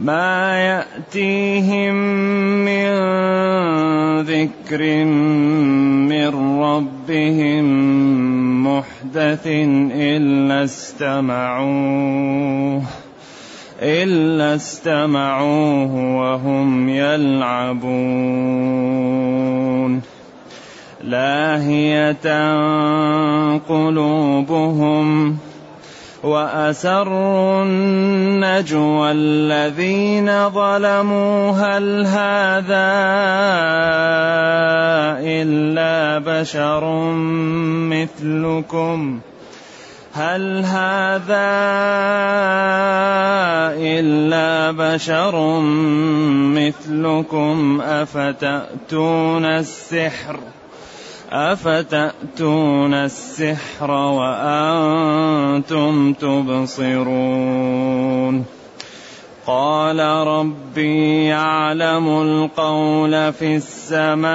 ما يأتيهم من ذكر من ربهم محدث إلا استمعوه إلا استمعوه وهم يلعبون. لاهية قلوبهم وأسروا النجوى الذين ظلموا هل هذا إلا بشر مثلكم؟ هل هذا إلا بشر مثلكم؟ أفتأتون السحر؟ أفتأتون السحر وأنتم تبصرون قال ربي يعلم القول في السماء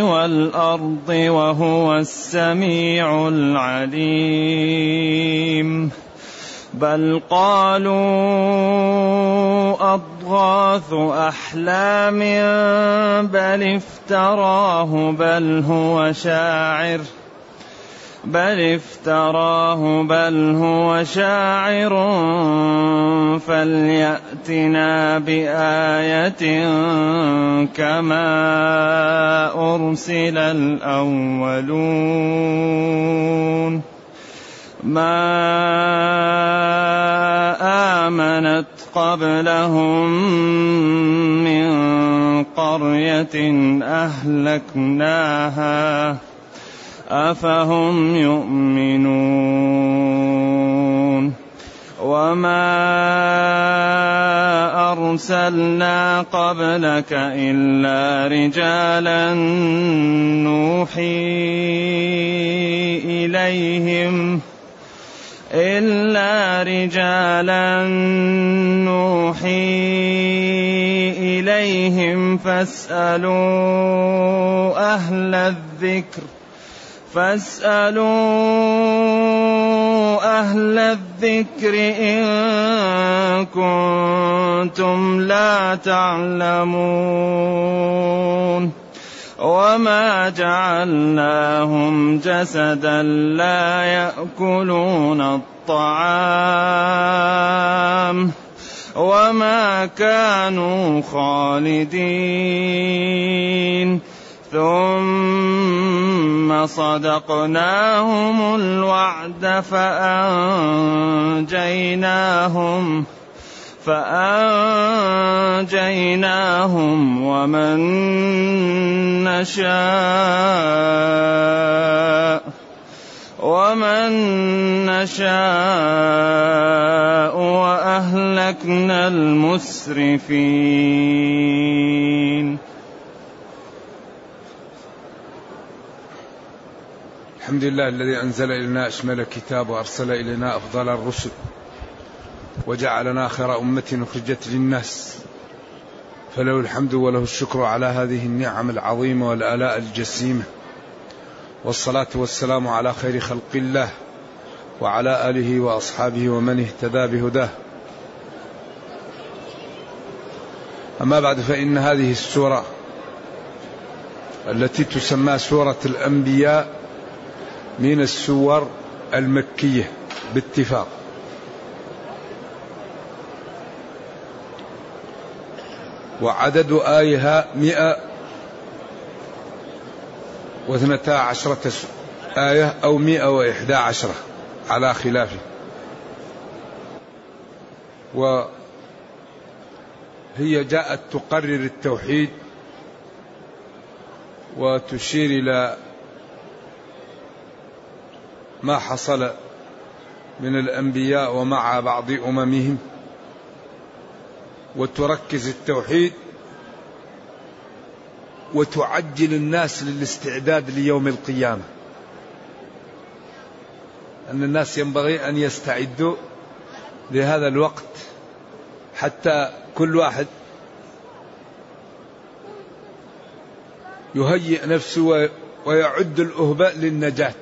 والأرض وهو السميع العليم بل قالوا اضغاث احلام بل افتراه بل هو شاعر بل افتراه بل هو شاعر فلياتنا بايه كما ارسل الاولون ما آمنت قبلهم من قرية أهلكناها أفهم يؤمنون وما أرسلنا قبلك إلا رجالا نوحي إليهم إلا رجالا نوحي إليهم فاسألوا أهل الذكر فاسألوا أهل الذكر إن كنتم لا تعلمون وما جعلناهم جسدا لا ياكلون الطعام وما كانوا خالدين ثم صدقناهم الوعد فانجيناهم فأنجيناهم ومن نشاء ومن نشاء وأهلكنا المسرفين. الحمد لله الذي أنزل إلينا أشمل الكتاب وأرسل إلينا أفضل الرسل. وجعلنا خير أمة أخرجت للناس. فله الحمد وله الشكر على هذه النعم العظيمة والآلاء الجسيمة. والصلاة والسلام على خير خلق الله وعلى آله وأصحابه ومن اهتدى بهداه. أما بعد فإن هذه السورة التي تسمى سورة الأنبياء من السور المكية باتفاق. وعدد آيها مئة واثنتا عشرة آية أو مئة وإحدى عشرة على خلافه. وهي جاءت تقرر التوحيد وتشير إلى ما حصل من الأنبياء ومع بعض أممهم. وتركز التوحيد وتعجل الناس للاستعداد ليوم القيامة. أن الناس ينبغي أن يستعدوا لهذا الوقت حتى كل واحد يهيئ نفسه ويعد الأهباء للنجاة.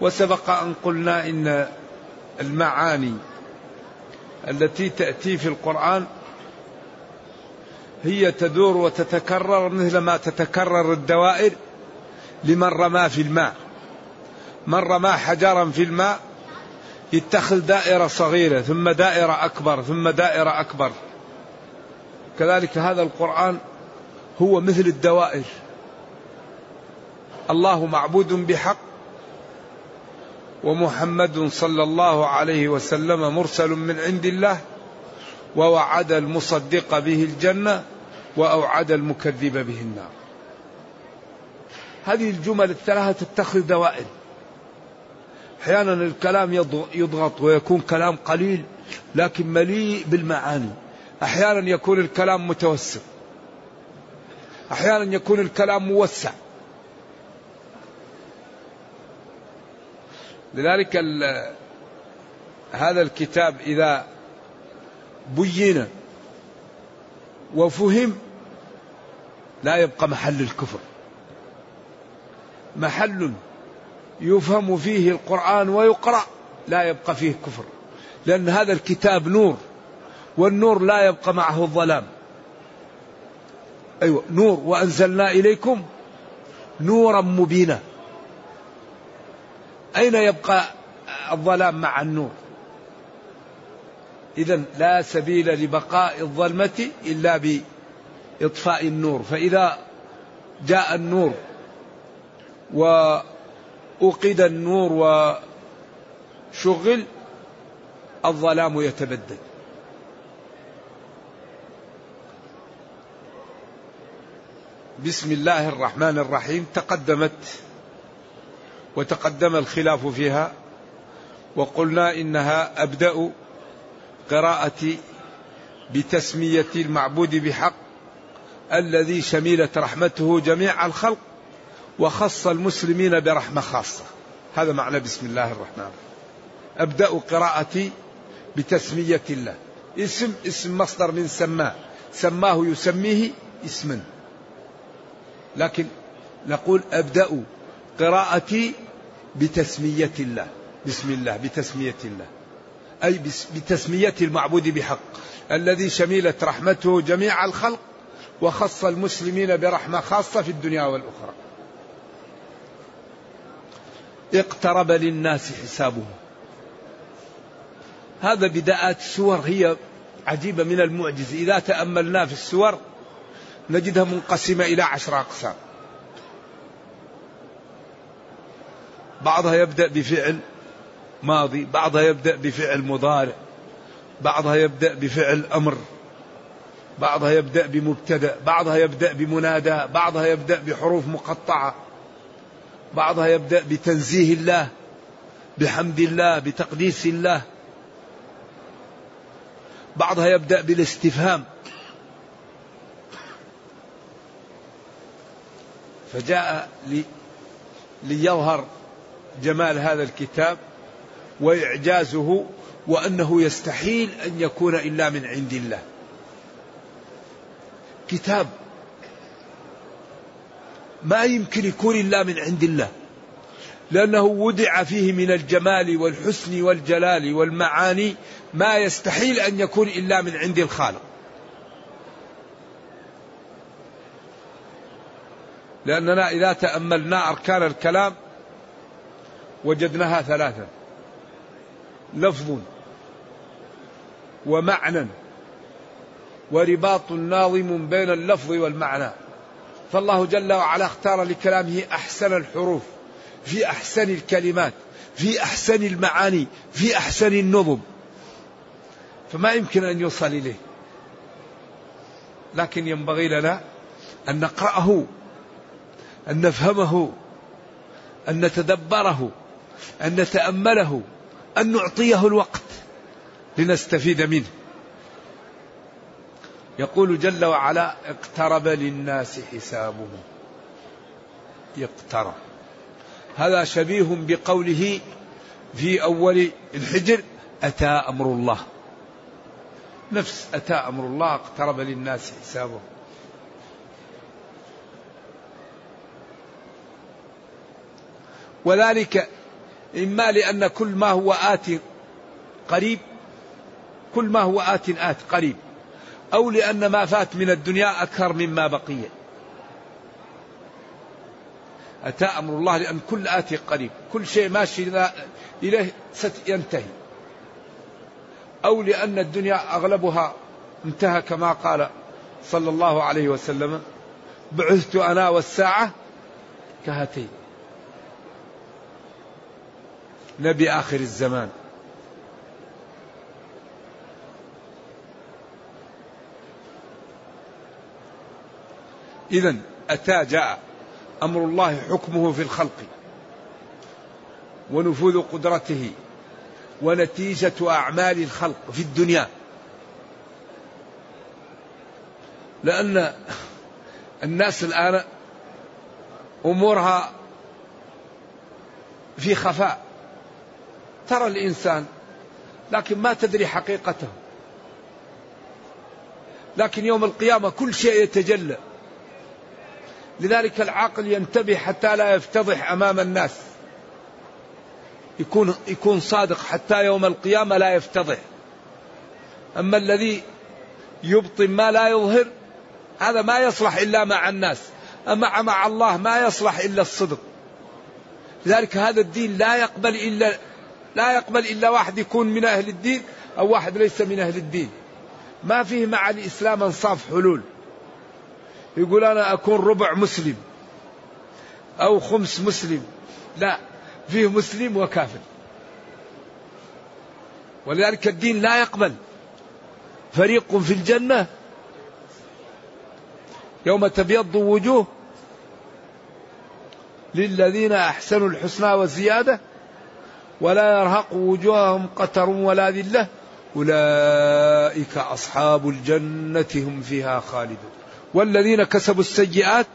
وسبق أن قلنا إن المعاني التي تأتي في القرآن هي تدور وتتكرر مثل ما تتكرر الدوائر لمن رمى في الماء. من رمى حجرا في الماء يتخذ دائرة صغيرة ثم دائرة أكبر ثم دائرة أكبر. كذلك هذا القرآن هو مثل الدوائر. الله معبود بحق ومحمد صلى الله عليه وسلم مرسل من عند الله ووعد المصدق به الجنة وأوعد المكذب به النار. هذه الجمل الثلاثة تتخذ دوائر. أحيانا الكلام يضغط ويكون كلام قليل لكن مليء بالمعاني. أحيانا يكون الكلام متوسط. أحيانا يكون الكلام موسع. لذلك هذا الكتاب إذا بين وفهم لا يبقى محل الكفر. محل يفهم فيه القرآن ويقرأ لا يبقى فيه كفر. لأن هذا الكتاب نور والنور لا يبقى معه الظلام. أيوة نور وأنزلنا إليكم نورا مبينا. أين يبقى الظلام مع النور؟ إذا لا سبيل لبقاء الظلمة إلا بإطفاء النور. فإذا جاء النور وأوقد النور وشغل الظلام يتبدد بسم الله الرحمن الرحيم. تقدمت وتقدم الخلاف فيها وقلنا إنها أبدأ قراءه بتسمية المعبود بحق الذي شملت رحمته جميع الخلق وخص المسلمين برحمة خاصة. هذا معنى بسم الله الرحمن الرحيم. أبدأ قراءتي بتسمية الله. اسم اسم مصدر من سماه. سماه يسميه اسما لكن نقول أبدأ قراءتي بتسمية الله. بسم الله بتسمية الله. أي بتسمية المعبود بحق. الذي شملت رحمته جميع الخلق وخص المسلمين برحمة خاصة في الدنيا والأخرى. اقترب للناس حسابهم. هذا بداءات السور هي عجيبة من المعجز إذا تأملنا في السور نجدها منقسمة إلى عشر أقسام. بعضها يبدأ بفعل ماضي بعضها يبدأ بفعل مضارع بعضها يبدأ بفعل أمر بعضها يبدأ بمبتدأ بعضها يبدأ بمنادى بعضها يبدأ بحروف مقطعة بعضها يبدأ بتنزيه الله بحمد الله بتقديس الله بعضها يبدأ بالاستفهام. فجاء لي ليظهر جمال هذا الكتاب وإعجازه وأنه يستحيل أن يكون إلا من عند الله. كتاب ما يمكن يكون إلا من عند الله. لأنه ودع فيه من الجمال والحسن والجلال والمعاني ما يستحيل أن يكون إلا من عند الخالق. لأننا إذا تأملنا أركان الكلام وجدناها ثلاثة. لفظ ومعنى ورباط ناظم بين اللفظ والمعنى. فالله جل وعلا اختار لكلامه أحسن الحروف في أحسن الكلمات في أحسن المعاني في أحسن النظم. فما يمكن أن يوصل إليه. لكن ينبغي لنا أن نقرأه أن نفهمه أن نتدبره. أن نتأمله أن نعطيه الوقت لنستفيد منه. يقول جل وعلا اقترب للناس حسابهم. اقترب هذا شبيه بقوله في أول الحجر أتى أمر الله. نفس أتى أمر الله اقترب للناس حسابهم. وذلك إما لأن كل ما هو آت قريب كل ما هو آت آت قريب. أو لأن ما فات من الدنيا أكثر مما بقي. أتى أمر الله لأن كل آتي قريب. كل شيء ماشي إليه سينتهي أو لأن الدنيا أغلبها انتهى كما قال صلى الله عليه وسلم بعثت أنا والساعة كهاتين. نبي آخر الزمان. إذا أتى جاء أمر الله حكمه في الخلق ونفوذ قدرته ونتيجة أعمال الخلق في الدنيا. لأن الناس الآن أمورها في خفاء. ترى الإنسان لكن ما تدري حقيقته. لكن يوم القيامة كل شيء يتجلى. لذلك العقل ينتبه حتى لا يفتضح أمام الناس. يكون يكون صادق حتى يوم القيامة لا يفتضح. أما الذي يبطن ما لا يظهر هذا ما يصلح إلا مع الناس. أما مع الله ما يصلح إلا الصدق. لذلك هذا الدين لا يقبل إلا لا يقبل إلا واحد يكون من أهل الدين أو واحد ليس من أهل الدين. ما فيه مع الإسلام أنصاف حلول. يقول أنا أكون ربع مسلم أو خمس مسلم. لا فيه مسلم وكافر. ولذلك الدين لا يقبل. فريق في الجنة يوم تبيض وجوه للذين أحسنوا الحسنى والزيادة ولا يرهق وجوههم قتر ولا ذلة. أولئك أصحاب الجنة هم فيها خالدون. والذين كسبوا السيئات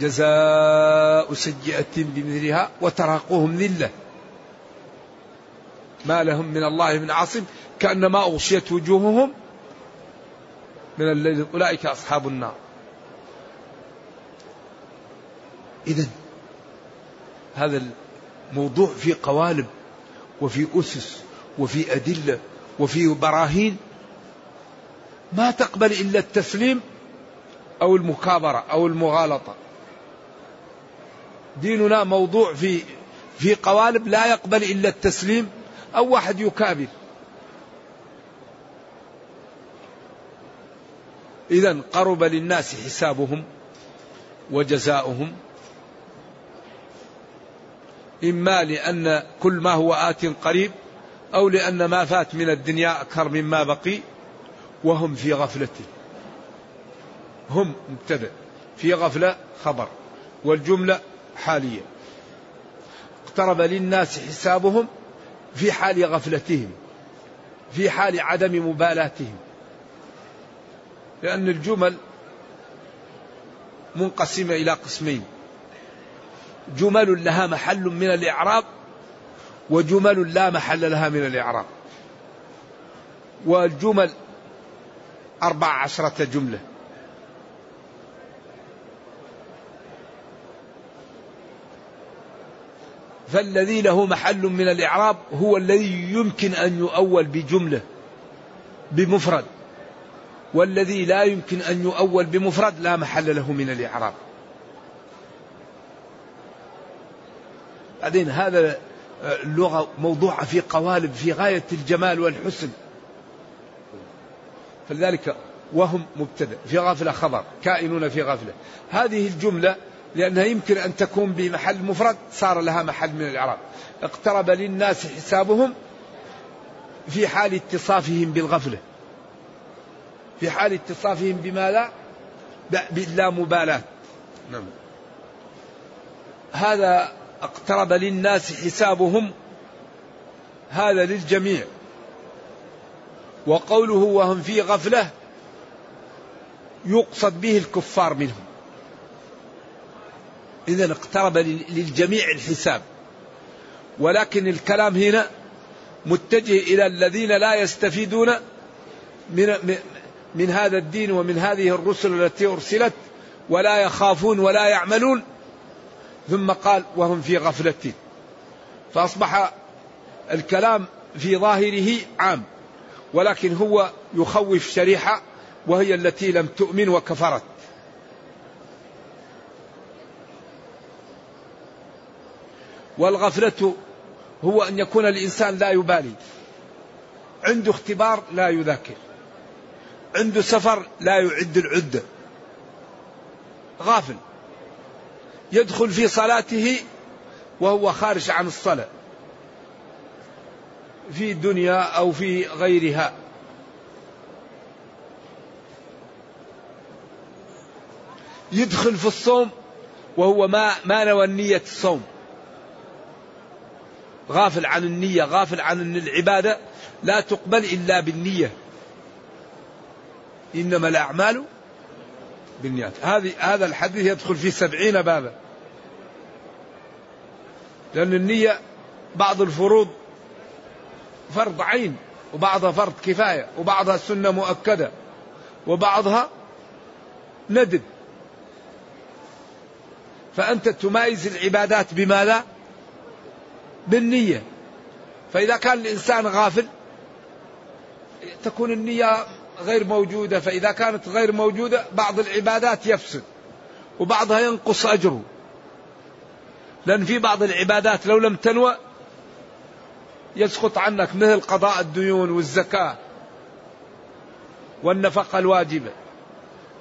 جزاء سيئة بمثلها وترهقهم ذلة. ما لهم من الله من عاصم كأنما أغشيت وجوههم من الليل. أولئك أصحاب النار. إذا هذا الموضوع في قوالب وفي أسس وفي أدلة وفي براهين ما تقبل إلا التسليم أو المكابرة أو المغالطة. ديننا موضوع في في قوالب لا يقبل إلا التسليم أو واحد يكابر. إذا قرب للناس حسابهم وجزاؤهم إما لأن كل ما هو آت قريب أو لأن ما فات من الدنيا أكثر مما بقي وهم في غفلة. هم مبتدأ في غفلة خبر والجملة حالية. اقترب للناس حسابهم في حال غفلتهم في حال عدم مبالاتهم. لأن الجمل منقسمة إلى قسمين. جمل لها محل من الإعراب وجمل لا محل لها من الإعراب. والجمل أربع عشرة جملة. فالذي له محل من الإعراب هو الذي يمكن أن يؤول بجملة بمفرد. والذي لا يمكن أن يؤول بمفرد لا محل له من الإعراب. بعدين هذا اللغة موضوعة في قوالب في غاية الجمال والحسن. فلذلك وهم مبتدأ في غفلة خبر كائنون في غفلة هذه الجملة لأنها يمكن أن تكون بمحل مفرد صار لها محل من الإعراب. اقترب للناس حسابهم في حال اتصافهم بالغفلة. في حال اتصافهم بما لا بلا مبالاة نعم. هذا اقترب للناس حسابهم هذا للجميع. وقوله وهم في غفلة يقصد به الكفار منهم. إذا اقترب للجميع الحساب. ولكن الكلام هنا متجه إلى الذين لا يستفيدون من من هذا الدين ومن هذه الرسل التي أرسلت ولا يخافون ولا يعملون. ثم قال وهم في غفلة. فأصبح الكلام في ظاهره عام ولكن هو يخوف شريحة وهي التي لم تؤمن وكفرت. والغفلة هو أن يكون الإنسان لا يبالي. عنده اختبار لا يذاكر. عنده سفر لا يعد العدة. غافل. يدخل في صلاته وهو خارج عن الصلاة في دنيا أو في غيرها. يدخل في الصوم وهو ما ما نوى النية الصوم. غافل عن النية غافل عن العبادة لا تقبل إلا بالنية. إنما الأعمال بالنيات. هذه هذا الحديث يدخل في سبعين بابا. لأن النية بعض الفروض فرض عين وبعضها فرض كفاية وبعضها سنة مؤكدة وبعضها ندب. فأنت تمايز العبادات بماذا؟ بالنية. فإذا كان الإنسان غافل تكون النية غير موجودة. فإذا كانت غير موجودة بعض العبادات يفسد وبعضها ينقص أجره. لأن في بعض العبادات لو لم تنوى يسقط عنك مثل قضاء الديون والزكاة والنفقة الواجبة.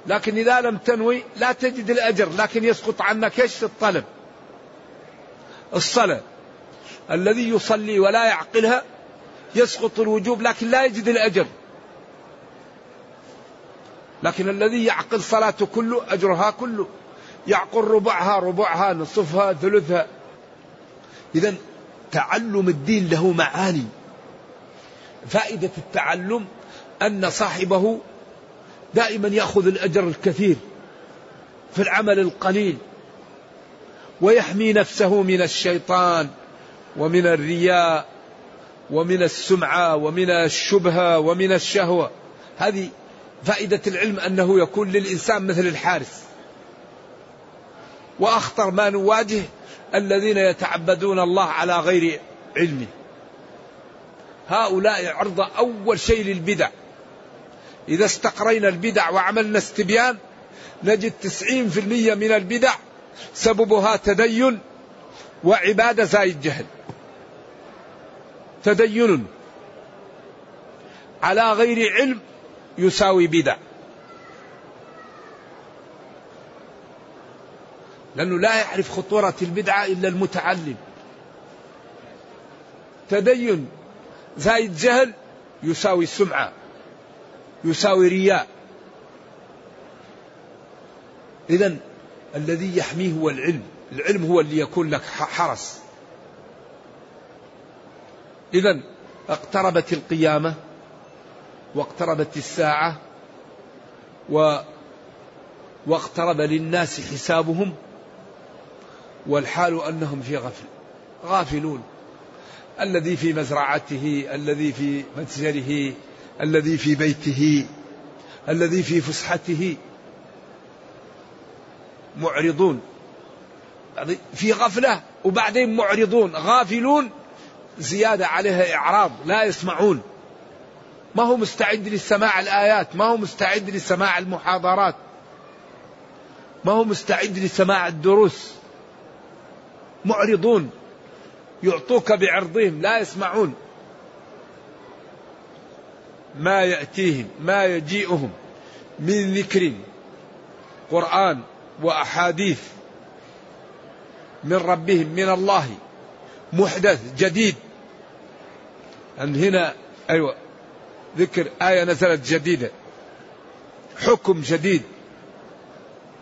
لكن إذا لم تنوي لا تجد الأجر لكن يسقط عنك إيش؟ الطلب. الصلاة. الذي يصلي ولا يعقلها يسقط الوجوب لكن لا يجد الأجر. لكن الذي يعقل صلاته كله أجرها كله. يعقل ربعها ربعها نصفها ثلثها. إذا تعلم الدين له معاني. فائدة التعلم أن صاحبه دائما يأخذ الأجر الكثير في العمل القليل ويحمي نفسه من الشيطان ومن الرياء ومن السمعة ومن الشبهة ومن الشهوة. هذه فائدة العلم أنه يكون للإنسان مثل الحارس. وأخطر ما نواجه الذين يتعبدون الله على غير علمه هؤلاء عرضة أول شيء للبدع. إذا استقرينا البدع وعملنا استبيان نجد تسعين في المية من البدع سببها تدين وعبادة زايد جهل. تدين على غير علم يساوي بدع. لأنه لا يعرف خطورة البدعة إلا المتعلم. تدين زايد جهل يساوي سمعة يساوي رياء. إذا الذي يحميه هو العلم. العلم هو اللي يكون لك حرس. إذا اقتربت القيامة واقتربت الساعة و واقترب للناس حسابهم والحال أنهم في غفل غافلون. الذي في مزرعته الذي في متجره الذي في بيته الذي في فسحته. معرضون. في غفلة وبعدين معرضون. غافلون. زيادة عليها إعراض. لا يسمعون. ما هو مستعد لسماع الآيات. ما هو مستعد لسماع المحاضرات. ما هو مستعد لسماع الدروس. معرضون يعطوك بعرضهم لا يسمعون. ما يأتيهم ما يجيئهم من ذكر قرآن وأحاديث من ربهم من الله محدث جديد. أن هنا أيوة ذكر آية نزلت جديدة. حكم جديد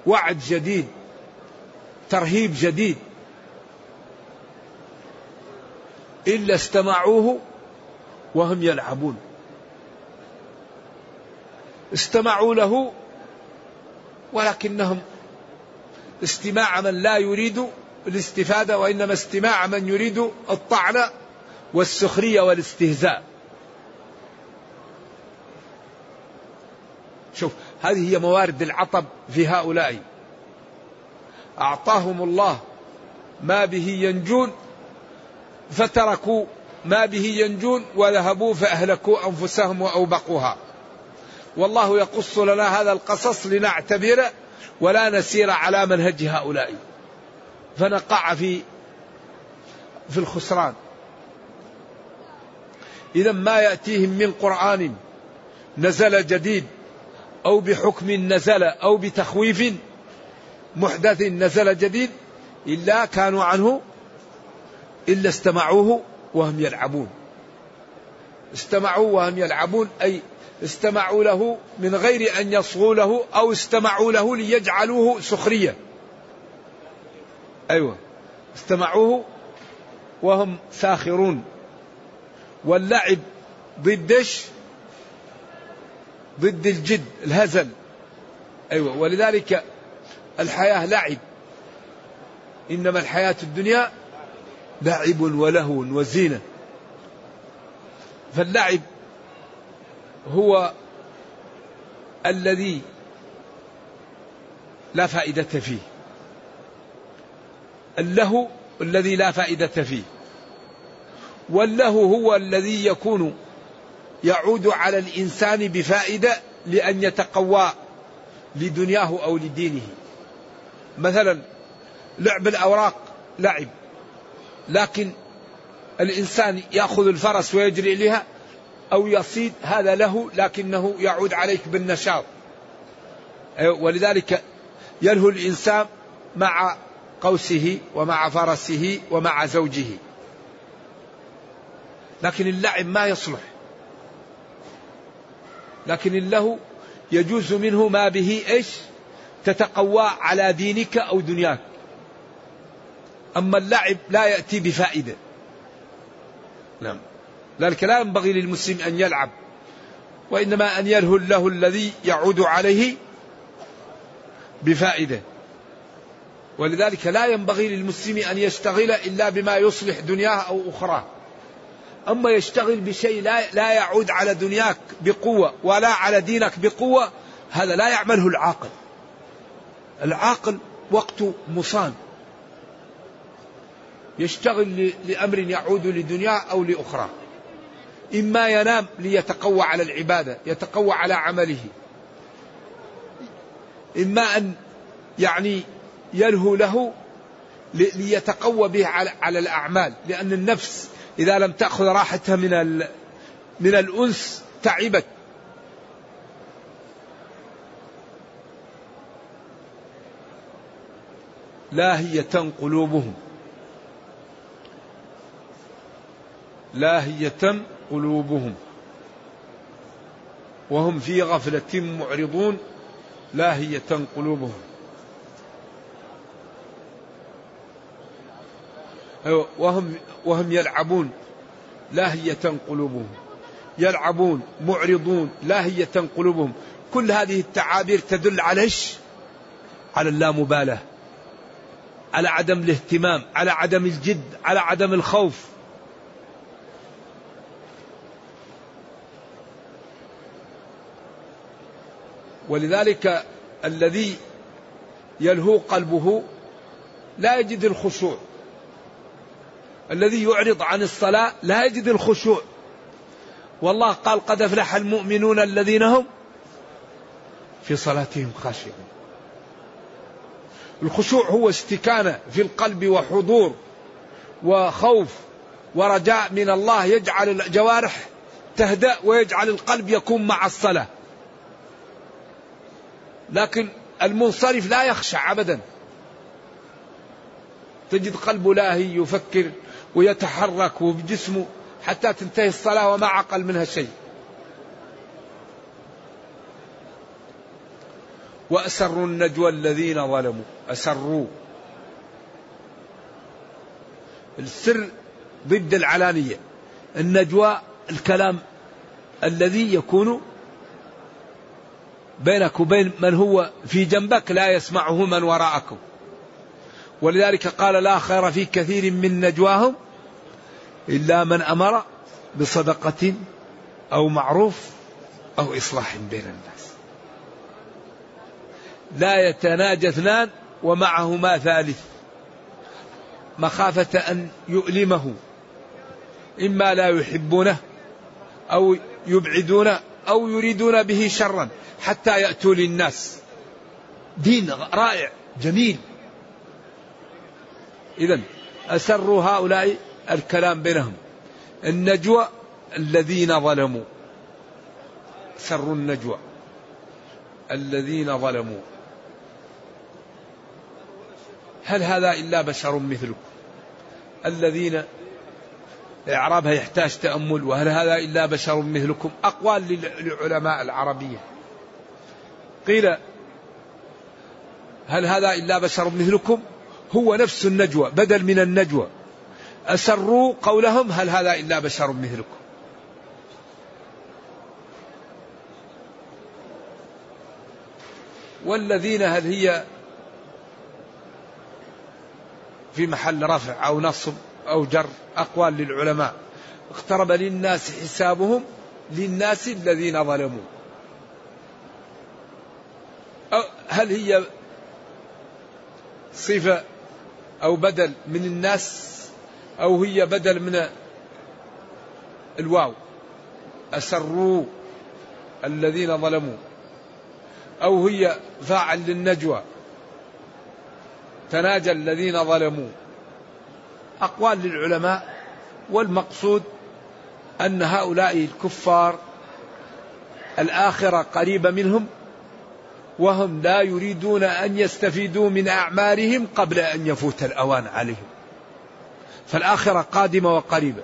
وعد جديد ترهيب جديد. إلا استمعوه وهم يلعبون. استمعوا له ولكنهم استماع من لا يريد الاستفادة وإنما استماع من يريد الطعن والسخرية والاستهزاء. شوف هذه هي موارد العطب في هؤلاء. أعطاهم الله ما به ينجون فتركوا ما به ينجون وذهبوا فأهلكوا أنفسهم وأوبقوها. والله يقص لنا هذا القصص لنعتبر ولا نسير على منهج هؤلاء. فنقع في في الخسران. إذا ما يأتيهم من قرآن نزل جديد أو بحكم نزل أو بتخويف محدث نزل جديد إلا كانوا عنه إلا استمعوه وهم يلعبون. استمعوا وهم يلعبون أي استمعوا له من غير أن يصغوا له أو استمعوا له ليجعلوه سخرية. أيوة. استمعوه وهم ساخرون. واللعب ضدش ضد الجد الهزل. أيوة. ولذلك الحياة لعب. إنما الحياة الدنيا لعب ولهو وزينة. فاللعب هو الذي لا فائدة فيه. اللهو الذي لا فائدة فيه. واللهو هو الذي يكون يعود على الإنسان بفائدة لأن يتقوى لدنياه أو لدينه. مثلا لعب الأوراق لعب. لكن الإنسان يأخذ الفرس ويجري إليها أو يصيد هذا له لكنه يعود عليك بالنشاط. ولذلك يلهو الإنسان مع قوسه ومع فرسه ومع زوجه. لكن اللعب ما يصلح. لكن اللهو يجوز منه ما به إيش؟ تتقوى على دينك أو دنياك. أما اللعب لا يأتي بفائدة. نعم. لذلك لا ينبغي للمسلم أن يلعب وإنما أن يلهو له الذي يعود عليه بفائدة. ولذلك لا ينبغي للمسلم أن يشتغل إلا بما يصلح دنياه أو أخراه. أما يشتغل بشيء لا, لا يعود على دنياك بقوة ولا على دينك بقوة هذا لا يعمله العاقل. العاقل وقته مصان. يشتغل لأمر يعود لدنياه أو لأخرى. إما ينام ليتقوى على العبادة يتقوى على عمله. إما أن يعني يلهو له ليتقوى به على, على الأعمال. لأن النفس إذا لم تأخذ راحتها من من الأنس تعبت. لاهية قلوبهم لاهية قلوبهم. وهم في غفلة معرضون لاهية قلوبهم. أيوة، وهم وهم يلعبون لاهية قلوبهم. يلعبون معرضون لاهية قلوبهم. كل هذه التعابير تدل على إيش؟ على اللامبالاة على عدم الاهتمام على عدم الجد على عدم الخوف. ولذلك الذي يلهو قلبه لا يجد الخشوع. الذي يعرض عن الصلاة لا يجد الخشوع. والله قال قد أفلح المؤمنون الذين هم في صلاتهم خاشعون. الخشوع هو استكانة في القلب وحضور وخوف ورجاء من الله يجعل الجوارح تهدأ ويجعل القلب يكون مع الصلاة. لكن المنصرف لا يخشع أبدا. تجد قلبه لاهي يفكر ويتحرك بجسمه حتى تنتهي الصلاة وما عقل منها شيء. وأسروا النجوى الذين ظلموا. أسروا. السر ضد العلانية. النجوى الكلام الذي يكون بينك وبين من هو في جنبك لا يسمعه من وراءكم ولذلك قال لا خير في كثير من نجواهم إلا من أمر بصدقة أو معروف أو إصلاح بين الناس. لا يتناجى اثنان ومعهما ثالث. مخافة أن يؤلمه. إما لا يحبونه أو يبعدونه أو يريدون به شرا حتى يأتوا للناس. دين رائع جميل. إذا أسروا هؤلاء الكلام بينهم. النجوى الذين ظلموا. سروا النجوى الذين ظلموا. هل هذا إلا بشر مثلكم؟ الذين إعرابها يحتاج تأمل وهل هذا إلا بشر مثلكم؟ أقوال للعلماء العربية. قيل هل هذا إلا بشر مثلكم؟ هو نفس النجوى بدل من النجوى. أسروا قولهم هل هذا إلا بشر مثلكم؟ والذين هل هي في محل رفع أو نصب؟ أو جر أقوال للعلماء. اقترب للناس حسابهم للناس الذين ظلموا. أو هل هي صفة أو بدل من الناس أو هي بدل من الواو؟ أسروا الذين ظلموا. أو هي فاعل للنجوى. تناجى الذين ظلموا. أقوال للعلماء والمقصود أن هؤلاء الكفار الآخرة قريبة منهم وهم لا يريدون أن يستفيدوا من أعمالهم قبل أن يفوت الأوان عليهم. فالآخرة قادمة وقريبة.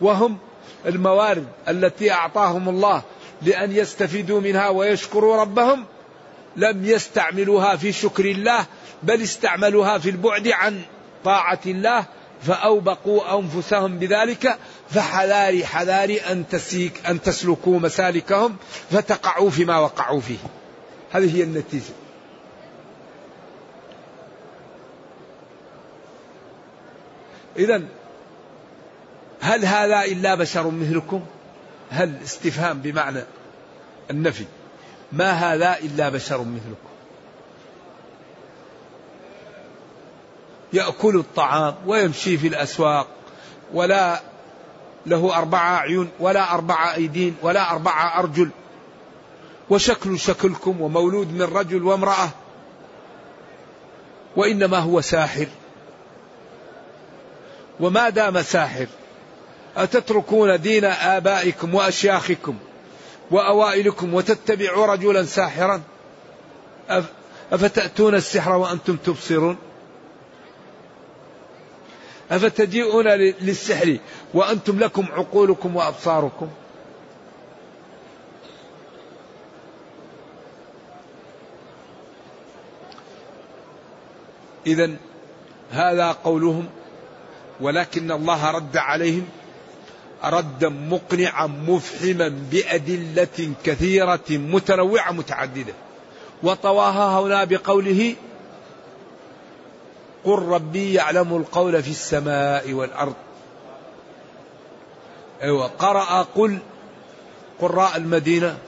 وهم الموارد التي أعطاهم الله لأن يستفيدوا منها ويشكروا ربهم لم يستعملوها في شكر الله بل استعملوها في البعد عن طاعة الله فأوبقوا أنفسهم بذلك فحذاري حذاري أن تسيك أن تسلكوا مسالكهم فتقعوا فيما وقعوا فيه. هذه هي النتيجة. إذا هل هذا إلا بشر مثلكم؟ هل استفهام بمعنى النفي؟ ما هذا إلا بشر مثلكم؟ يأكل الطعام ويمشي في الأسواق ولا له أربعة أعين ولا أربعة أيدين ولا أربعة أرجل. وشكل شكلكم ومولود من رجل وامرأة وإنما هو ساحر. وما دام ساحر أتتركون دين آبائكم وأشياخكم وأوائلكم وتتبعوا رجلا ساحرا؟ أفتأتون السحر وأنتم تبصرون؟ أفتجيئون للسحر وأنتم لكم عقولكم وأبصاركم؟ إذا هذا قولهم ولكن الله رد عليهم ردا مقنعا مفحما بأدلة كثيرة متنوعة متعددة. وطواها هنا بقوله قل ربي يعلم القول في السماء والأرض. أيوة قرأ قل قراء المدينة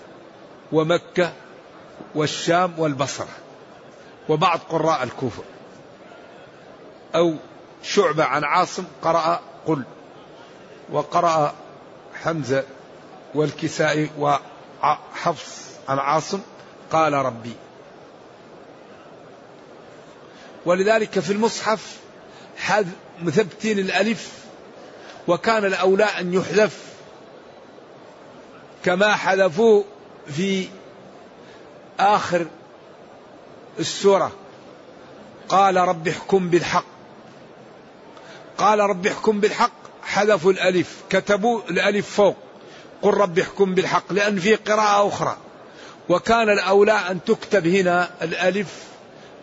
ومكة والشام والبصرة وبعض قراء الكوفة. أو شعبة عن عاصم قرأ قل وقرأ حمزة والكسائي وحفص عن عاصم قال ربي. ولذلك في المصحف مثبتين الألف وكان الأولى أن يحذف كما حذفوه في آخر السورة. قال رب احكم بالحق. قال رب احكم بالحق حذفوا الألف كتبوا الألف فوق. قل رب احكم بالحق لأن في قراءة أخرى. وكان الأولى أن تكتب هنا الألف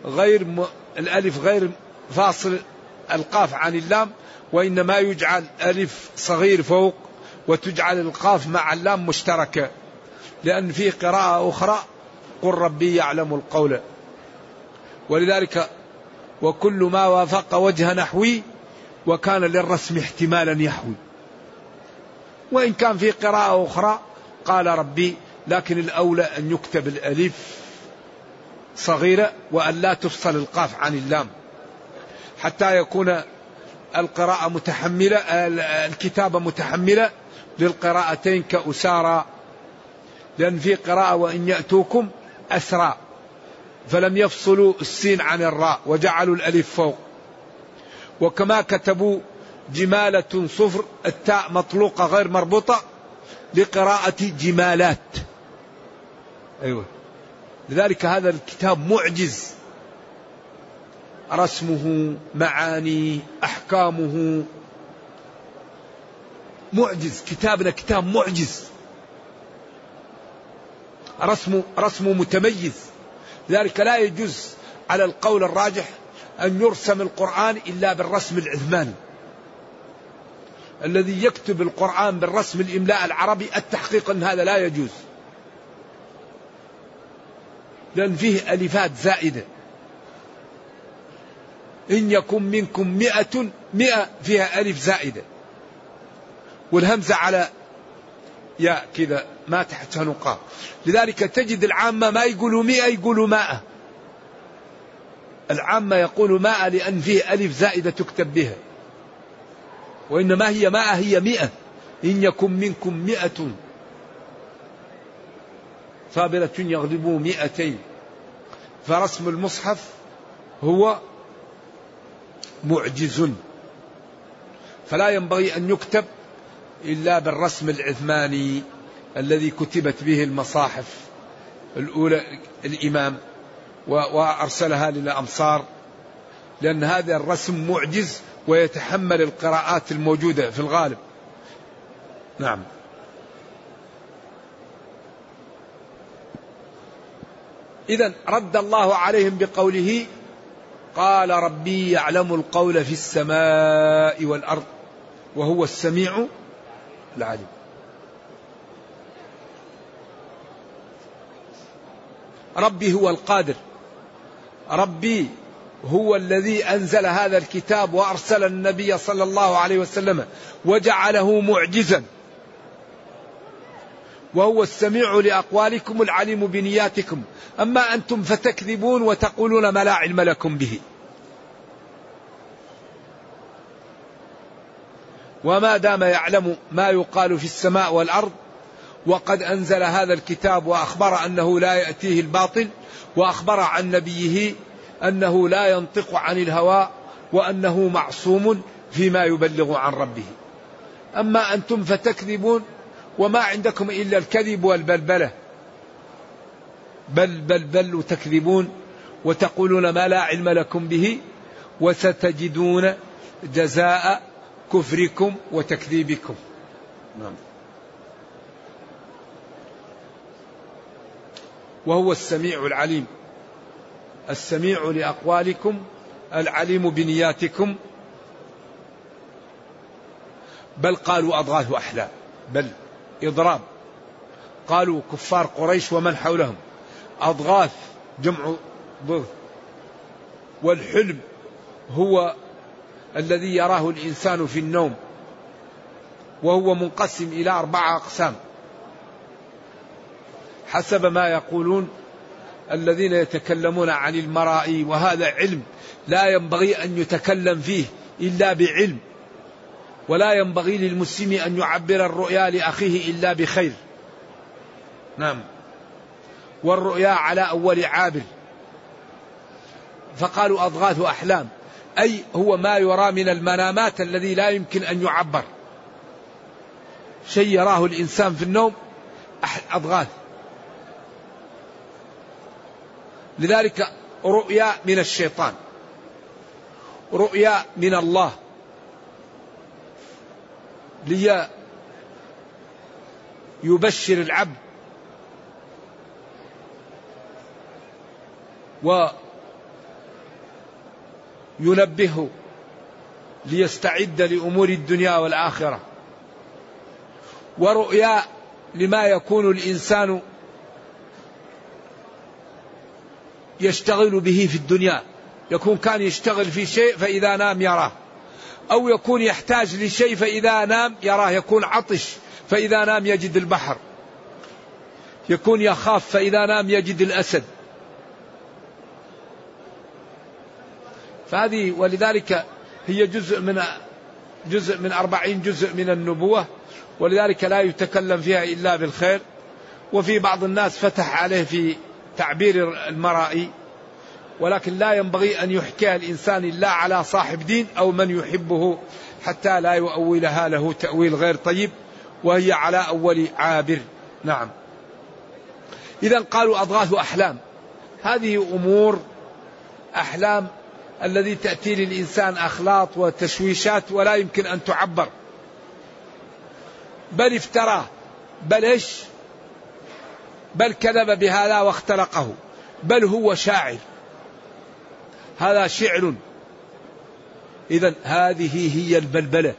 غير م... الألف غير فاصل القاف عن اللام وإنما يجعل ألف صغير فوق وتجعل القاف مع اللام مشتركة. لأن في قراءة أخرى قل ربي يعلم القول. ولذلك وكل ما وافق وجه نحوي وكان للرسم احتمالا يحوي. وإن كان في قراءة أخرى قال ربي لكن الأولى أن يكتب الألف. صغيرة وأن لا تفصل القاف عن اللام. حتى يكون القراءة متحملة الكتابة متحملة للقراءتين كأسارى. لأن في قراءة وإن يأتوكم أسرى. فلم يفصلوا السين عن الراء وجعلوا الألف فوق. وكما كتبوا جمالة صفر التاء مطلوقة غير مربوطة لقراءة جمالات. أيوة. لذلك هذا الكتاب معجز. رسمه معاني أحكامه. معجز كتابنا كتاب معجز. رسمه رسمه متميز. لذلك لا يجوز على القول الراجح أن يرسم القرآن إلا بالرسم العثماني الذي يكتب القرآن بالرسم الإملاء العربي التحقيق أن هذا لا يجوز. لأن فيه ألفات زائدة. إن يكن منكم مئة مئة فيها ألف زائدة. والهمزة على يا كذا ما تحتها نقاط لذلك تجد العامة ما يقولوا مئة يقولوا ماء العامة يقول ماء لأن فيه ألف زائدة تكتب بها. وإنما هي ماء هي مئة. إن يكن منكم مئة صابرة يغلبوا مئتين. فرسم المصحف هو معجز. فلا ينبغي أن يكتب إلا بالرسم العثماني الذي كتبت به المصاحف الأولى الإمام وأرسلها للأمصار لأن هذا الرسم معجز ويتحمل القراءات الموجودة في الغالب. نعم. إذا رد الله عليهم بقوله قال ربي يعلم القول في السماء والأرض وهو السميع العليم. ربي هو القادر. ربي هو الذي أنزل هذا الكتاب وأرسل النبي صلى الله عليه وسلم وجعله معجزا. وهو السميع لأقوالكم العليم بنياتكم أما أنتم فتكذبون وتقولون ما لا علم لكم به وما دام يعلم ما يقال في السماء والأرض وقد أنزل هذا الكتاب وأخبر أنه لا يأتيه الباطل وأخبر عن نبيه أنه لا ينطق عن الهوى وأنه معصوم فيما يبلغ عن ربه. أما أنتم فتكذبون وما عندكم إلا الكذب والبلبلة. بل بل بل تكذبون وتقولون ما لا علم لكم به وستجدون جزاء كفركم وتكذيبكم. نعم. وهو السميع العليم السميع لأقوالكم العليم بنياتكم بل قالوا أضغاث أحلام بل إضراب. قالوا كفار قريش ومن حولهم؟ أضغاث جمع ضغ. والحلم هو الذي يراه الإنسان في النوم وهو منقسم إلى أربعة أقسام. حسب ما يقولون الذين يتكلمون عن المرائي وهذا علم لا ينبغي أن يتكلم فيه إلا بعلم. ولا ينبغي للمسلم أن يعبر الرؤيا لأخيه إلا بخير. نعم. والرؤيا على أول عابر. فقالوا أضغاث أحلام أي هو ما يرى من المنامات الذي لا يمكن أن يعبر. شيء يراه الإنسان في النوم أضغاث لذلك رؤيا من الشيطان رؤيا من الله لي يبشر العبد وينبهه ليستعد لأمور الدنيا والآخرة. ورؤيا لما يكون الإنسان يشتغل به في الدنيا. يكون كان يشتغل في شيء فإذا نام يراه. أو يكون يحتاج لشيء فإذا نام يراه يكون عطش فإذا نام يجد البحر. يكون يخاف فإذا نام يجد الأسد. فهذه ولذلك هي جزء من جزء من أربعين جزء من النبوة ولذلك لا يتكلم فيها إلا بالخير. وفي بعض الناس فتح عليه في تعبير المرائي ولكن لا ينبغي أن يحكيها الإنسان إلا على صاحب دين أو من يحبه حتى لا يؤولها له تأويل غير طيب وهي على أول عابر. نعم. إذا قالوا أضغاث أحلام. هذه أمور أحلام الذي تأتي للإنسان أخلاط وتشويشات ولا يمكن أن تعبر. بل افتراه بل إيش؟ بل كذب بهذا واختلقه بل هو شاعر. هذا شعر. إذا هذه هي البلبلة.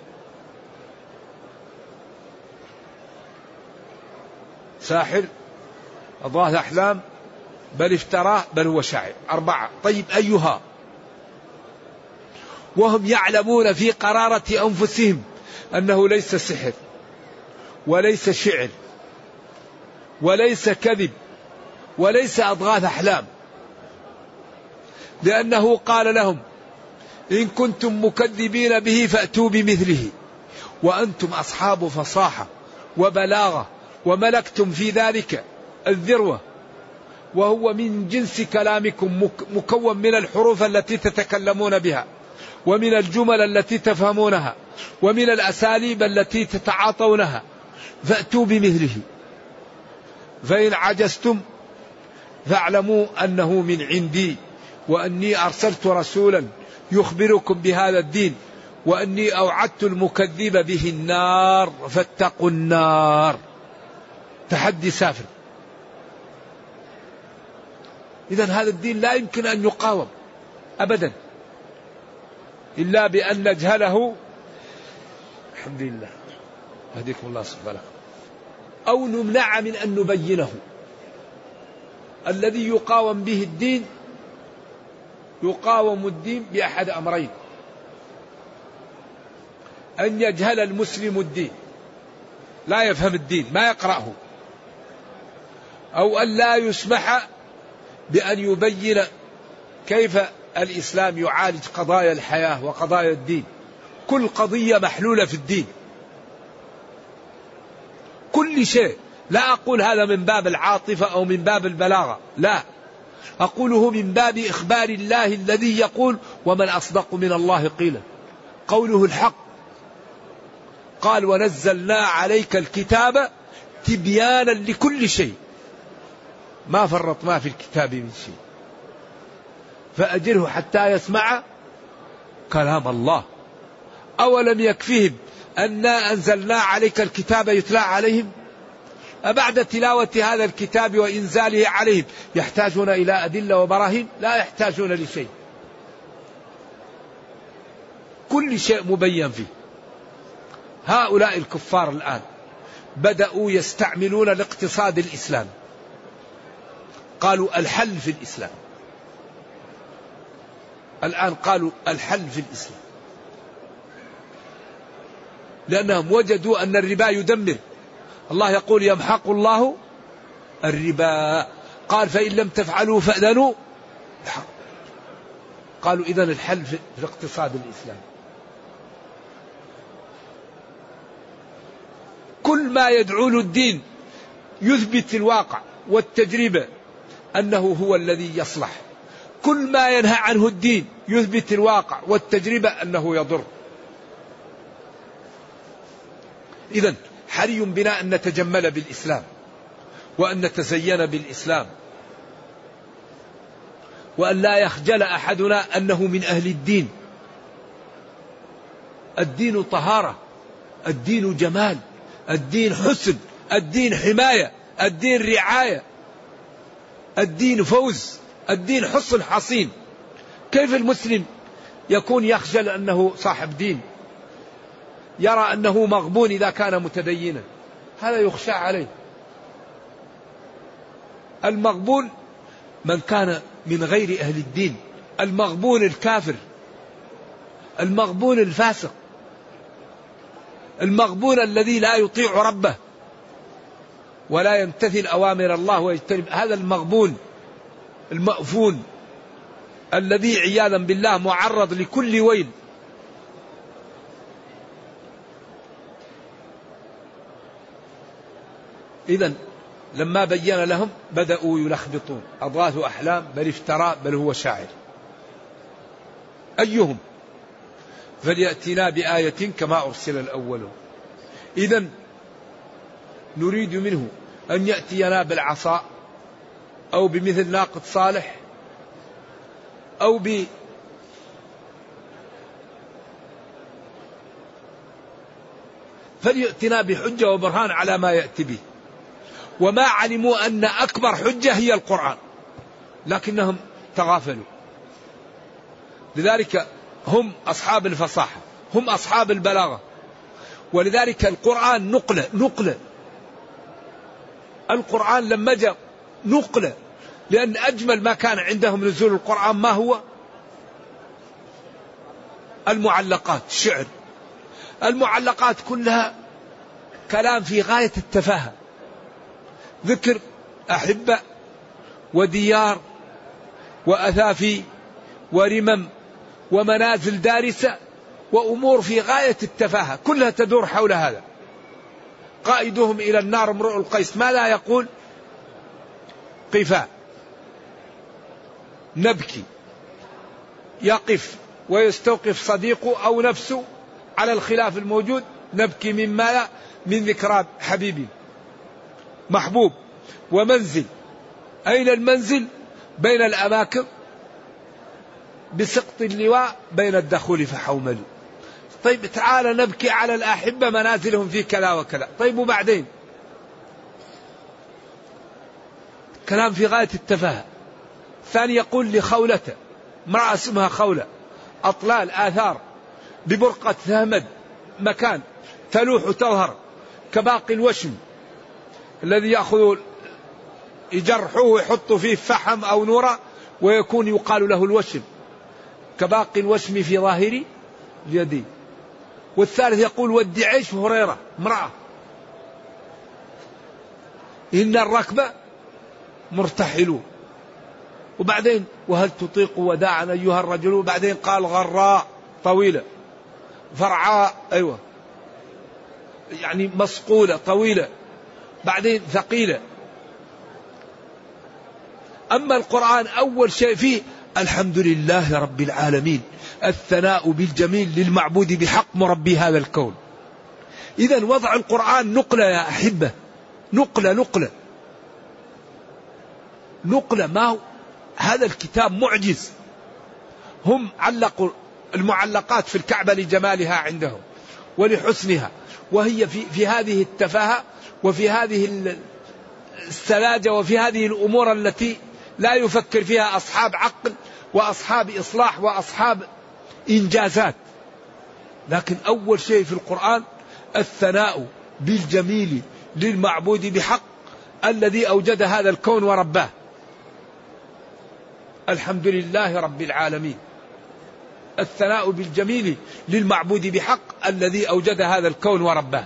ساحر أضغاث أحلام بل افتراه بل هو شاعر. أربعة. طيب أيها؟ وهم يعلمون في قرارة أنفسهم أنه ليس سحر وليس شعر وليس كذب وليس أضغاث أحلام. لأنه قال لهم إن كنتم مكذبين به فأتوا بمثله وأنتم أصحاب فصاحة وبلاغة وملكتم في ذلك الذروة وهو من جنس كلامكم مكون من الحروف التي تتكلمون بها ومن الجمل التي تفهمونها ومن الأساليب التي تتعاطونها فأتوا بمثله. فإن عجزتم فاعلموا أنه من عندي. وأني أرسلت رسولا يخبركم بهذا الدين وأني أوعدت المكذب به النار فاتقوا النار. تحدي سافر. إذا هذا الدين لا يمكن أن يقاوم أبدا. إلا بأن نجهله. الحمد لله. يهديكم الله سبحانه أو نمنع من أن نبينه. الذي يقاوم به الدين يقاوم الدين بأحد أمرين. أن يجهل المسلم الدين. لا يفهم الدين ما يقرأه. أو أن لا يسمح بأن يبين كيف الإسلام يعالج قضايا الحياة وقضايا الدين. كل قضية محلولة في الدين. كل شيء. لا أقول هذا من باب العاطفة أو من باب البلاغة لا. أقوله من باب إخبار الله الذي يقول ومن أصدق من الله قيلا. قوله الحق. قال ونزلنا عليك الكتاب تبيانا لكل شيء. ما فرطنا في الكتاب من شيء. فأجره حتى يسمع كلام الله. أولم يكفهم أنا أنزلنا عليك الكتاب يتلى عليهم؟ أبعد تلاوة هذا الكتاب وإنزاله عليهم؟ يحتاجون إلى أدلة وبراهين؟ لا يحتاجون لشيء. كل شيء مبين فيه. هؤلاء الكفار الآن بدأوا يستعملون الاقتصاد الإسلامي قالوا الحل في الإسلام. الآن قالوا الحل في الإسلام. لأنهم وجدوا أن الربا يدمر. الله يقول يمحق الله الربا. قال فإن لم تفعلوا فأذنوا قالوا إذا الحل في الاقتصاد الإسلامي. كل ما يدعو له الدين يثبت الواقع والتجربة أنه هو الذي يصلح. كل ما ينهى عنه الدين يثبت الواقع والتجربة أنه يضر. إذا حري بنا أن نتجمل بالإسلام وأن نتزين بالإسلام وأن لا يخجل أحدنا أنه من أهل الدين. الدين طهارة الدين جمال الدين حسن الدين حماية الدين رعاية الدين فوز الدين حصن حصين. كيف المسلم يكون يخجل أنه صاحب دين؟ يرى أنه مغبون إذا كان متدينا. هذا يخشى عليه. المغبون من كان من غير أهل الدين. المغبون الكافر. المغبون الفاسق. المغبون الذي لا يطيع ربه. ولا يمتثل أوامر الله ويجتنب. هذا المغبون. المأفون. الذي عياذا بالله معرض لكل ويل. إذا لما بين لهم بدأوا يلخبطون. أضغاث أحلام بل افترى بل هو شاعر. أيهم؟ فليأتنا بآية كما أرسل الأولون. إذا نريد منه أن يأتينا بالعصا أو بمثل ناقة صالح أو ب فليأتنا بحجة وبرهان على ما يأتي به. وما علموا أن أكبر حجة هي القرآن. لكنهم تغافلوا. لذلك هم أصحاب الفصاحة هم أصحاب البلاغة. ولذلك القرآن نقلة نقلة القرآن لما جاء نقلة لأن أجمل ما كان عندهم نزول القرآن ما هو؟ المعلقات الشعر المعلقات كلها كلام في غاية التفاهة. ذكر أحبة وديار وأثافي ورمم ومنازل دارسة وأمور في غاية التفاهة كلها تدور حول هذا. قائدهم إلى النار امرؤ القيس. ما لا يقول؟ قفا. نبكي. يقف. ويستوقف صديقه أو نفسه على الخلاف الموجود. نبكي مما لا من ذكرى حبيبي. محبوب ومنزل. أين المنزل؟ بين الأماكن. بسقط اللواء بين الدخول فحوملوا طيب تعال نبكي على الأحبة منازلهم في كذا وكذا. طيب وبعدين؟ كلام في غاية التفاهة. ثاني يقول لخولة امرأة اسمها خولة أطلال آثار ببرقة ثامد مكان تلوح تظهر كباقي الوشم. الذي يأخذ يجرحوه ويحطوا فيه فحم أو نورا ويكون يقال له الوشم كباقي الوشم في ظاهر اليدين والثالث يقول ودي عيش هريرة امرأة. إن الركب مرتحلون وبعدين وهل تطيق وداعا أيها الرجل؟ وبعدين قال غراء طويلة. فرعاء أيوة. يعني مصقولة طويلة. بعدين ثقيلة. أما القرآن أول شيء فيه الحمد لله رب العالمين الثناء بالجميل للمعبود بحق مربي هذا الكون. إذا وضع القرآن نقلة يا أحبة نقلة نقلة. نقلة ما هو هذا الكتاب معجز. هم علقوا المعلقات في الكعبة لجمالها عندهم ولحسنها وهي في, في هذه التفاهة وفي هذه السذاجة وفي هذه الأمور التي لا يفكر فيها أصحاب عقل وأصحاب إصلاح وأصحاب إنجازات. لكن أول شيء في القرآن الثناء بالجميل للمعبود بحق الذي أوجد هذا الكون ورباه. الحمد لله رب العالمين. الثناء بالجميل للمعبود بحق الذي أوجد هذا الكون ورباه.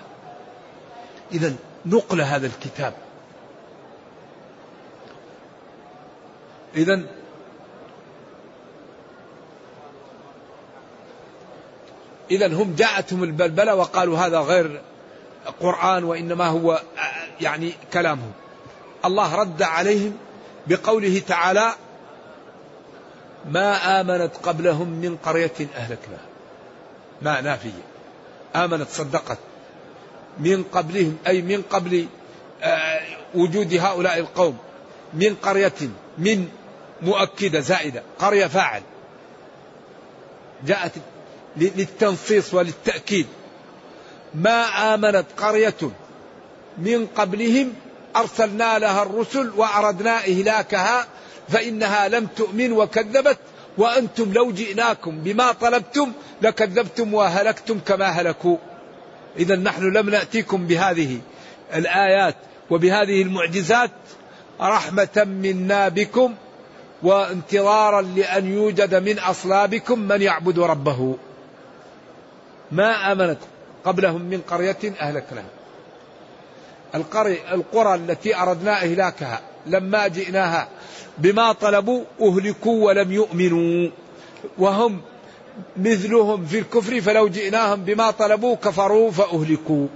إذا نقل هذا الكتاب. إذا إذا هم جاءتهم البلبلة وقالوا هذا غير قرآن وإنما هو يعني كلامهم. الله رد عليهم بقوله تعالى ما آمنت قبلهم من قرية أهلكناها. ما نافية. آمنت صدقت. من قبلهم أي من قبل آه، وجود هؤلاء القوم من قرية من مؤكدة زائدة قرية فاعل جاءت للتنصيص وللتأكيد. ما آمنت قرية من قبلهم أرسلنا لها الرسل وأردنا إهلاكها فإنها لم تؤمن وكذبت وأنتم لو جئناكم بما طلبتم لكذبتم وهلكتم كما هلكوا. إذا نحن لم نأتيكم بهذه الآيات وبهذه المعجزات رحمة منا بكم وانتظارا لأن يوجد من أصلابكم من يعبد ربه. ما آمنت قبلهم من قرية أهلكناها القرية القرى التي أردنا إهلاكها لما جئناها بما طلبوا أهلكوا ولم يؤمنوا. وهم مثلهم في الكفر فلو جئناهم بما طلبوا كفروا فأهلكوا.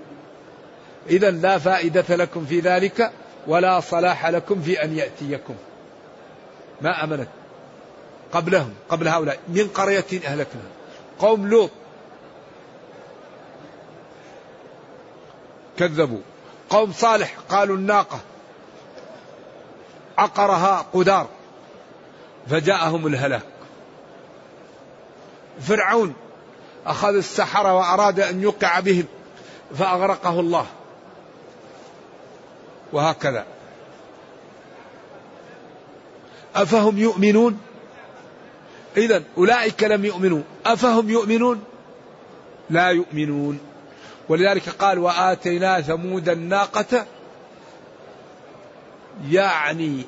إذا لا فائدة لكم في ذلك ولا صلاح لكم في أن يأتيكم. ما أمنت؟ قبلهم قبل هؤلاء. من قرية أهلكنا. قوم لوط. كذبوا. قوم صالح قالوا الناقة. عقرها قدار. فجاءهم الهلاك. فرعون أخذ السحرة وأراد أن يوقع بهم فأغرقه الله. وهكذا. أفهم يؤمنون؟ إذا أولئك لم يؤمنوا. أفهم يؤمنون؟ لا يؤمنون. ولذلك قال وآتينا ثمود الناقة يعني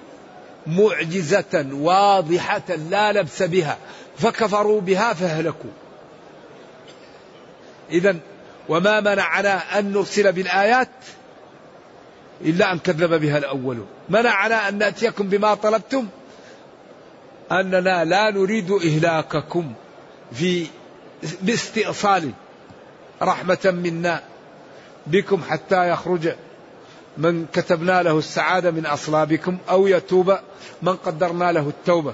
معجزة واضحة لا لبس بها. فكفروا بها فهلكوا إذا وما منعنا أن نرسل بالآيات إلا أن كذب بها الأولون. منعنا أن نأتيكم بما طلبتم أننا لا نريد إهلاككم في باستئصال رحمة منا بكم حتى يخرج من كتبنا له السعادة من أصلابكم أو يتوب من قدرنا له التوبة.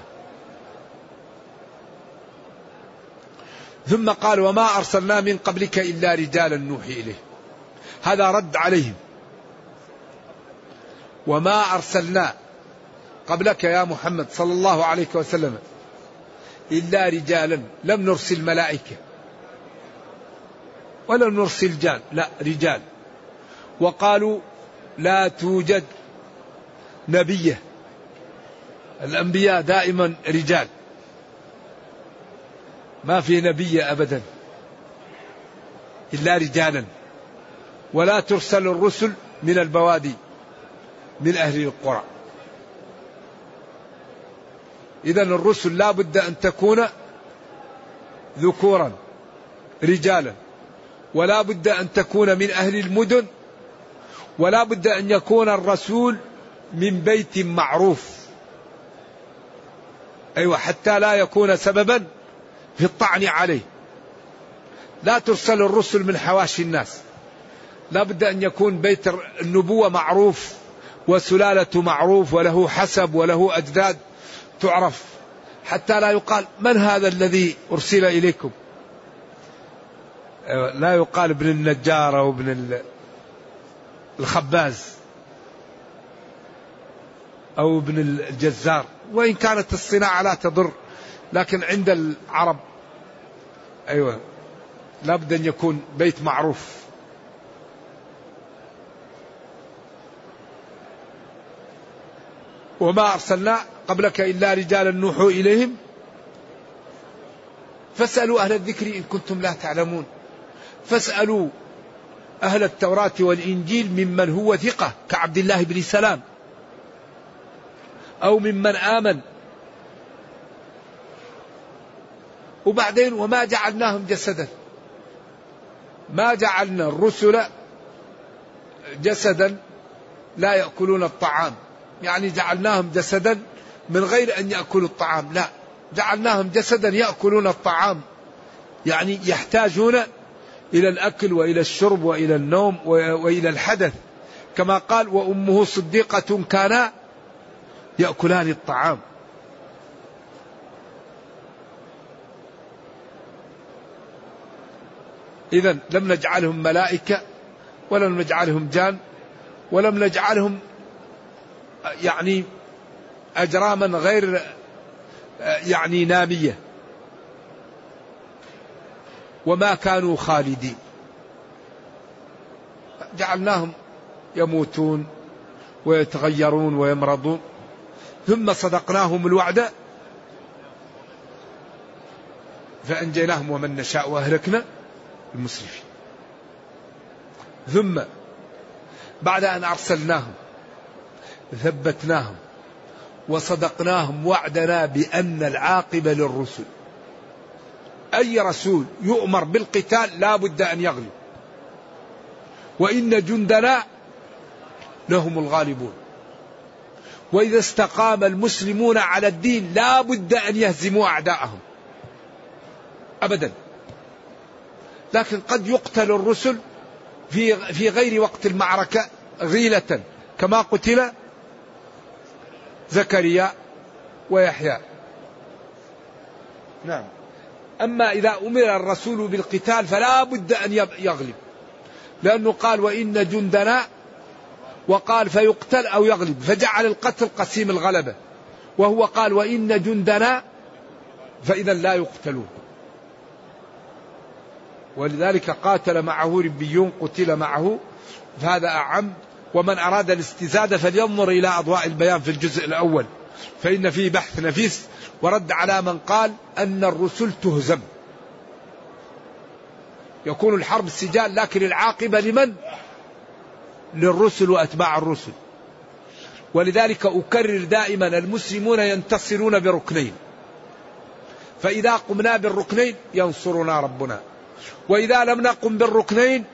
ثم قال وما أرسلنا من قبلك إلا رجالا نوحي إليه. هذا رد عليهم. وما أرسلنا قبلك يا محمد صلى الله عليه وسلم إلا رجالا. لم نرسل ملائكة. ولم نرسل جان. لا رجال. وقالوا لا توجد نبيه. الأنبياء دائما رجال. ما في نبي أبدا إلا رجالا. ولا ترسل الرسل من البوادي من أهل القرى. إذا الرسل لا بد أن تكون ذكورا رجالا. ولا بد أن تكون من أهل المدن ولا بد أن يكون الرسول من بيت معروف. أيوة حتى لا يكون سببا في الطعن عليه. لا ترسل الرسل من حواشي الناس. لا بد أن يكون بيت النبوة معروف وسلالة معروف وله حسب وله أجداد تعرف. حتى لا يقال من هذا الذي أرسل إليكم. لا يقال ابن النجار أو ابن الخباز أو ابن الجزار. وإن كانت الصناعة لا تضر لكن عند العرب أيوة. لابد أن يكون بيت معروف. وما أرسلنا قبلك إلا رجالا نوحوا إليهم. فاسألوا أهل الذكر إن كنتم لا تعلمون. فاسألوا أهل التوراة والإنجيل ممن هو ثقة كعبد الله بن سلام. أو ممن آمن. وبعدين وما جعلناهم جسدا. ما جعلنا الرسل جسدا لا يأكلون الطعام. يعني جعلناهم جسدا من غير أن يأكلوا الطعام. لا جعلناهم جسدا يأكلون الطعام. يعني يحتاجون إلى الأكل وإلى الشرب وإلى النوم وإلى الحدث. كما قال وأمه صديقة كانا يأكلان الطعام. إذا لم نجعلهم ملائكة ولم نجعلهم جان ولم نجعلهم يعني أجراما غير يعني نامية. وما كانوا خالدين. جعلناهم يموتون ويتغيرون ويمرضون. ثم صدقناهم الوعد. فأنجيناهم ومن نشاء وأهلكنا. المسرفين. ثم بعد أن أرسلناهم ثبتناهم وصدقناهم وعدنا بأن العاقبة للرسل. أي رسول يؤمر بالقتال لا بد أن يغلب. وإن جندنا لهم الغالبون. وإذا استقام المسلمون على الدين لا بد أن يهزموا أعداءهم. أبدا. لكن قد يقتل الرسل في في غير وقت المعركة غيلة كما قتل زكريا ويحيى. نعم. أما إذا أمر الرسول بالقتال فلا بد أن يغلب. لأنه قال وإن جندنا وقال فيقتل أو يغلب. فجعل القتل قسيم الغلبة. وهو قال وإن جندنا فإذا لا يقتلون. ولذلك قاتل معه ربيون قتل معه. فهذا أعم. ومن أراد الاستزادة فلينظر إلى أضواء البيان في الجزء الأول. فإن فيه بحث نفيس ورد على من قال أن الرسل تهزم. يكون الحرب سجال لكن العاقبة لمن؟ للرسل وأتباع الرسل. ولذلك أكرر دائما المسلمون ينتصرون بركنين. فإذا قمنا بالركنين ينصرنا ربنا. وإذا لم نقم بالركنين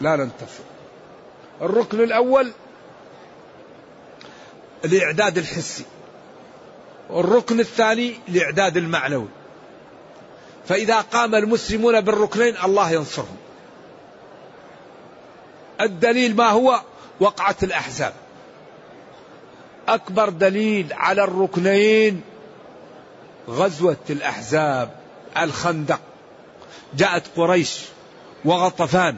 لا ننتصر الركن الأول الإعداد الحسي الركن الثاني الإعداد المعنوي. فإذا قام المسلمون بالركنين الله ينصرهم. الدليل ما هو؟ وقعة الأحزاب. أكبر دليل على الركنين غزوة الأحزاب الخندق. جاءت قريش وغطفان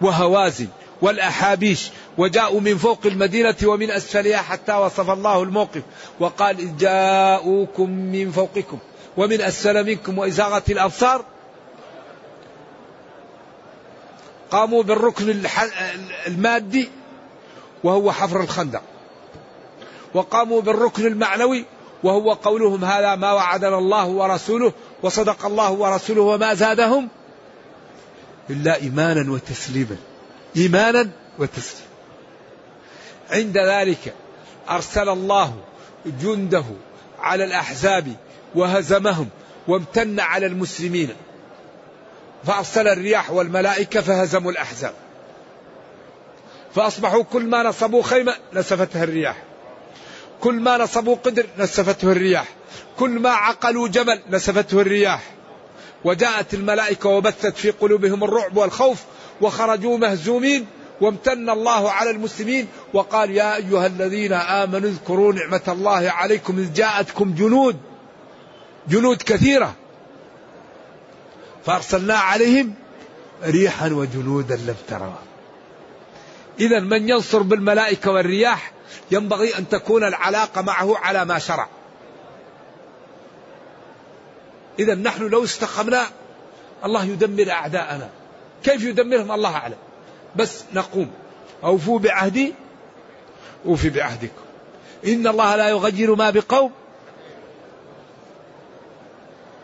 وهوازن والأحابيش وجاءوا من فوق المدينة ومن أسفلها حتى وصف الله الموقف وقال جاءوكم من فوقكم ومن أسفل منكم وإزاغة الأبصار قاموا بالركن المادي وهو حفر الخندق وقاموا بالركن المعنوي وهو قولهم هذا ما وعدنا الله ورسوله وصدق الله ورسوله وما زادهم إلا إيمانا وتسليما. إيمانا وتسليما. عند ذلك أرسل الله جنده على الأحزاب وهزمهم وامتن على المسلمين. فأرسل الرياح والملائكة فهزموا الأحزاب. فأصبحوا كل ما نصبوا خيمة نسفتها الرياح. كل ما نصبوا قدر نسفته الرياح. كل ما عقلوا جمل نسفته الرياح. وجاءت الملائكة وبثت في قلوبهم الرعب والخوف وخرجوا مهزومين وامتن الله على المسلمين وقال يا أيها الذين آمنوا اذكروا نعمة الله عليكم إذ جاءتكم جنود جنود كثيرة. فأرسلنا عليهم ريحا وجنودا لم تروا إذا من ينصر بالملائكة والرياح ينبغي أن تكون العلاقة معه على ما شرع. إذا نحن لو استقمنا الله يدمر أعداءنا. كيف يدمرهم؟ الله أعلم. بس نقوم. أوفوا بعهدي أوفي بعهدكم. إن الله لا يغير ما بقوم.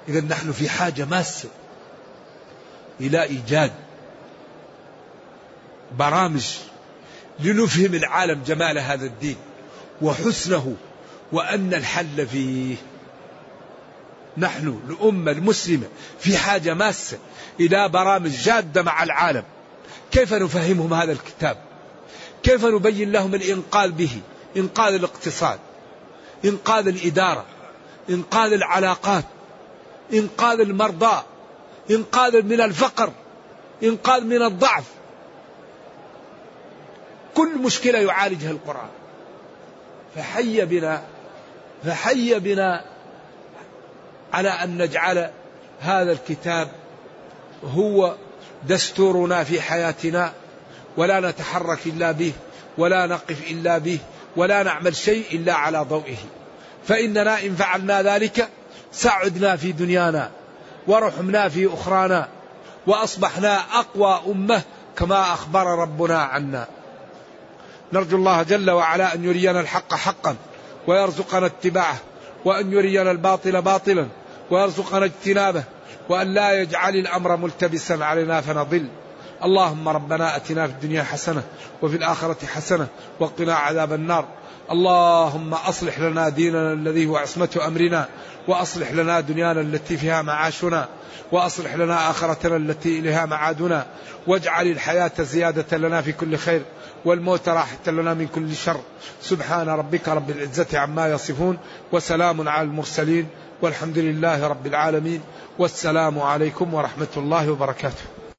إذا نحن في حاجة ماسة. إلى إيجاد برامج لنفهم العالم جمال هذا الدين وحسنه وأن الحل فيه. نحن الأمة المسلمة في حاجة ماسة إلى برامج جادة مع العالم. كيف نفهمهم هذا الكتاب؟ كيف نبين لهم الإنقاذ به؟ إنقاذ الاقتصاد إنقاذ الإدارة إنقاذ العلاقات إنقاذ المرضى إنقاذ من الفقر إنقاذ من الضعف. كل مشكلة يعالجها القرآن. فحي بنا فحي بنا على أن نجعل هذا الكتاب هو دستورنا في حياتنا ولا نتحرك إلا به ولا نقف إلا به ولا نعمل شيء إلا على ضوئه. فإننا إن فعلنا ذلك سعدنا في دنيانا ورحمنا في أخرانا وأصبحنا أقوى أمة كما أخبر ربنا عنا. نرجو الله جل وعلا أن يرينا الحق حقا ويرزقنا اتباعه وأن يرينا الباطل باطلا ويرزقنا اجتنابه وأن لا يجعل الأمر ملتبسا علينا فنضل. اللهم ربنا أتنا في الدنيا حسنة وفي الآخرة حسنة وقنا عذاب النار. اللهم أصلح لنا ديننا الذي هو عصمة أمرنا وأصلح لنا دنيانا التي فيها معاشنا وأصلح لنا آخرتنا التي إليها معادنا. واجعل الحياة زيادة لنا في كل خير والموت راحة لنا من كل شر. سبحان ربك رب العزة عما يصفون وسلام على المرسلين. والحمد لله رب العالمين والسلام عليكم ورحمة الله وبركاته.